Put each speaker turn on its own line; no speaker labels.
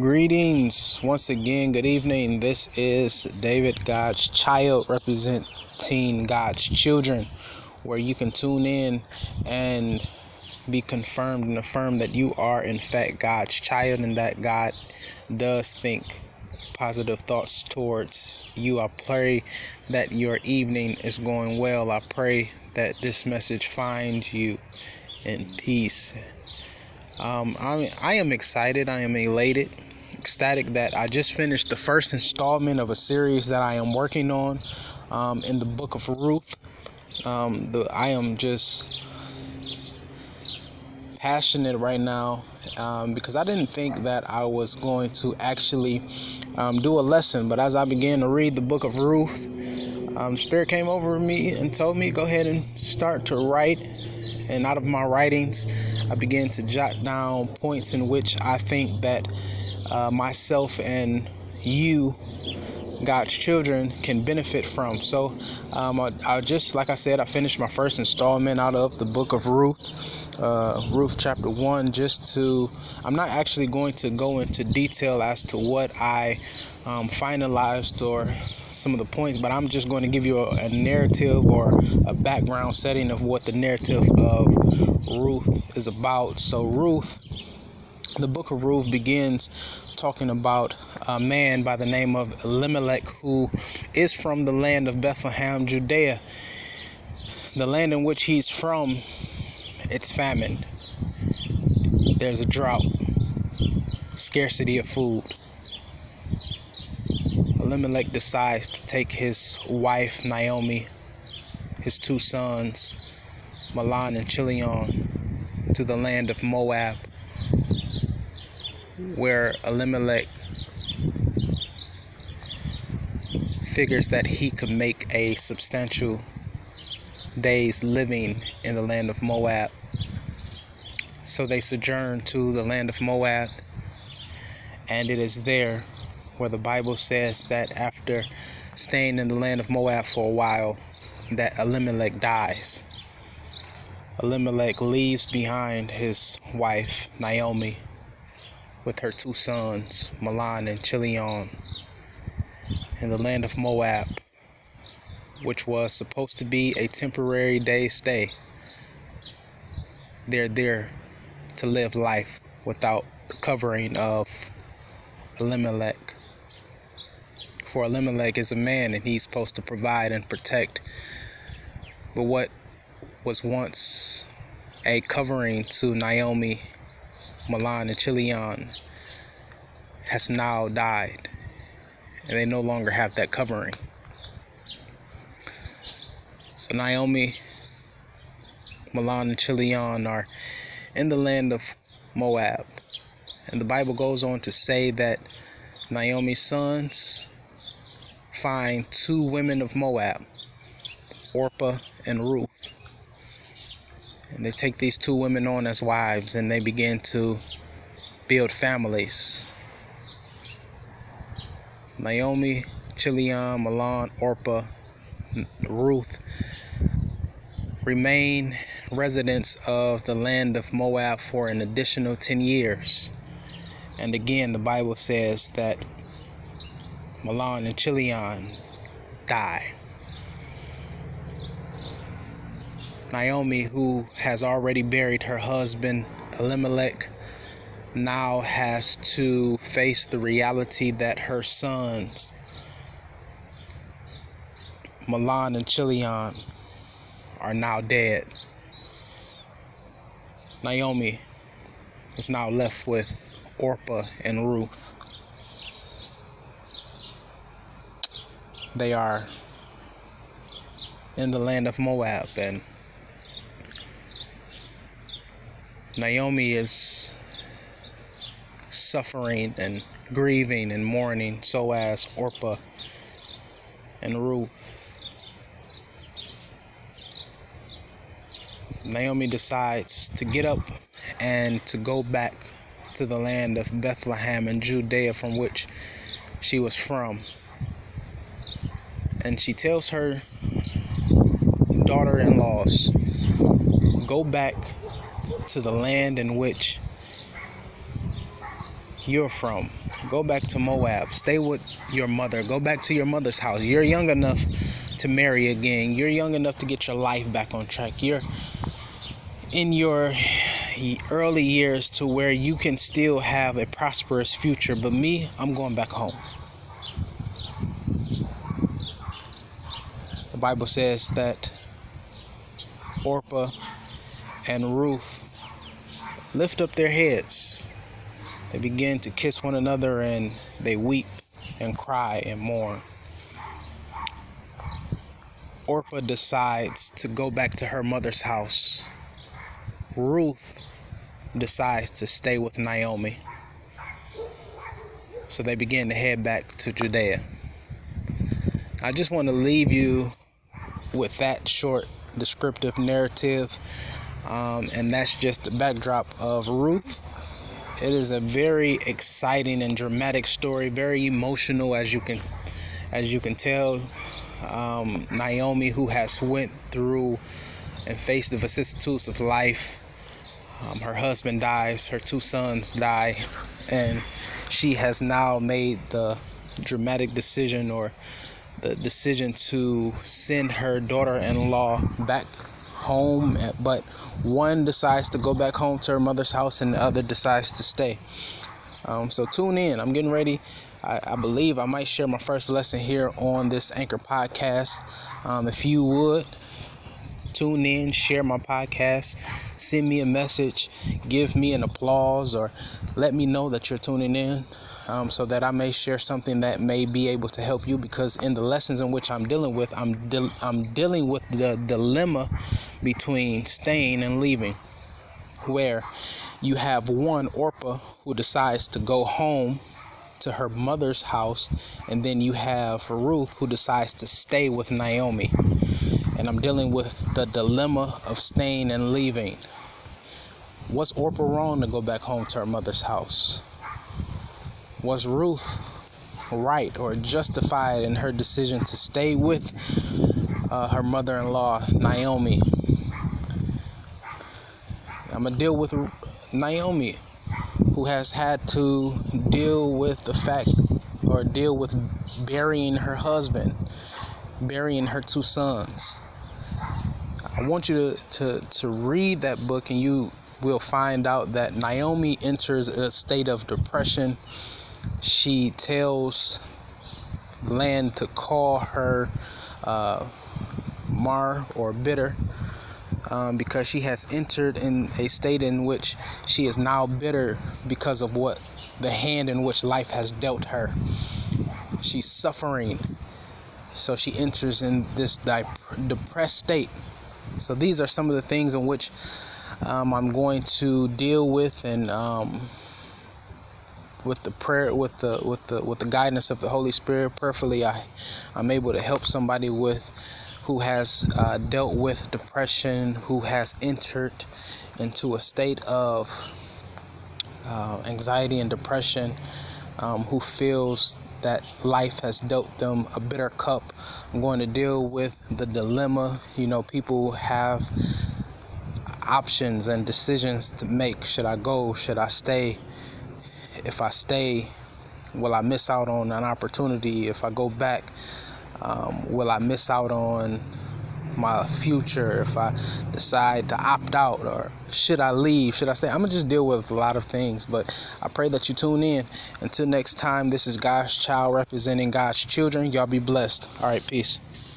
Greetings once again. Good evening. This is David God's Child representing God's children, where you can tune in and be confirmed and affirmed that you are, in fact, God's child and that God does think positive thoughts towards you. I pray that your evening is going well. I pray that this message finds you in peace. Um, I, I am excited. I am elated, ecstatic that I just finished the first installment of a series that I am working on um, in the book of Ruth. Um, the, I am just passionate right now um, because I didn't think that I was going to actually um, do a lesson. But as I began to read the book of Ruth, um, Spirit came over me and told me, go ahead and start to write. And out of my writings, I began to jot down points in which I think that uh, myself and you God's children can benefit from. So, um, I, I, just, like I said, I finished my first installment out of the book of Ruth, uh, Ruth chapter 1, just to, I'm not actually going to go into detail as to what I um, finalized or some of the points, but I'm just going to give you a, a narrative or a background setting of what the narrative of Ruth is about. So, Ruth the book of Ruth begins talking about a man by the name of Elimelech who is from the land of Bethlehem, Judea. The land in which he's from, it's famine. There's a drought, scarcity of food. Elimelech decides to take his wife Naomi, his two sons, Mahlon and Chilion, to the land of Moab where Elimelech figures that he could make a substantial day's living in the land of Moab. So they sojourn to the land of Moab, and it is there where the Bible says that after staying in the land of Moab for a while, that Elimelech dies. Elimelech leaves behind his wife, Naomi, with her two sons, Mahlon and Chilion, in the land of Moab, which was supposed to be a temporary day stay. They're there to live life without the covering of Elimelech. For Elimelech is a man and he's supposed to provide and protect. But what was once a covering to Naomi Mahlon and Chilion has now died, and they no longer have that covering. So Naomi, Mahlon, and Chilion are in the land of Moab, and the Bible goes on to say that Naomi's sons find two women of Moab, Orpah and Ruth and they take these two women on as wives and they begin to build families. Naomi, Chilion, Mahlon, Orpah, Ruth remain residents of the land of Moab for an additional 10 years. And again, the Bible says that Mahlon and Chilion die. Naomi, who has already buried her husband Elimelech, now has to face the reality that her sons, Mahlon and Chilion, are now dead. Naomi is now left with Orpah and Ruth. They are in the land of Moab and Naomi is suffering and grieving and mourning, so as Orpah and Ruth. Naomi decides to get up and to go back to the land of Bethlehem and Judea from which she was from. And she tells her daughter in laws, Go back to the land in which you're from. Go back to Moab. Stay with your mother. Go back to your mother's house. You're young enough to marry again. You're young enough to get your life back on track. You're in your early years to where you can still have a prosperous future. But me, I'm going back home. The Bible says that Orpah and Ruth lift up their heads. They begin to kiss one another and they weep and cry and mourn. Orpah decides to go back to her mother's house. Ruth decides to stay with Naomi. So they begin to head back to Judea. I just want to leave you with that short descriptive narrative. Um, and that's just the backdrop of Ruth. It is a very exciting and dramatic story, very emotional as you can as you can tell. Um, Naomi, who has went through and faced the vicissitudes of life, um, her husband dies, her two sons die, and she has now made the dramatic decision or the decision to send her daughter-in-law back home but one decides to go back home to her mother's house and the other decides to stay. Um, so tune in. I'm getting ready. I, I, believe i might share my first lesson here on this anchor podcast. Um, if you would tune in share my podcast send me a message give me an applause or let me know that you're tuning in um, so that I may share something that may be able to help you. Because in the lessons in which I'm dealing with, I'm de- I'm dealing with the dilemma between staying and leaving, where you have one Orpah who decides to go home to her mother's house, and then you have Ruth who decides to stay with Naomi. And I'm dealing with the dilemma of staying and leaving. Was Orpah wrong to go back home to her mother's house? Was Ruth right or justified in her decision to stay with uh, her mother in law, Naomi? I'm to deal with Naomi, who has had to deal with the fact or deal with burying her husband, burying her two sons. I want you to, to, to read that book and you will find out that Naomi enters a state of depression she tells land to call her uh, mar or bitter um, because she has entered in a state in which she is now bitter because of what the hand in which life has dealt her. She's suffering, so she enters in this depressed state. So these are some of the things in which um, I'm going to deal with and um, with the prayer with the with the with the guidance of the Holy Spirit prayerfully I I'm able to help somebody with who has uh, dealt with depression who has entered into a state of uh, anxiety and depression um, who feels that life has dealt them a bitter cup. I'm going to deal with the dilemma. You know people have options and decisions to make. Should I go? Should I stay? If I stay, will I miss out on an opportunity? If I go back, um, will I miss out on my future? If I decide to opt out, or should I leave? Should I stay? I'm gonna just deal with a lot of things, but I pray that you tune in. Until next time, this is God's child representing God's children. Y'all be blessed. All right, peace.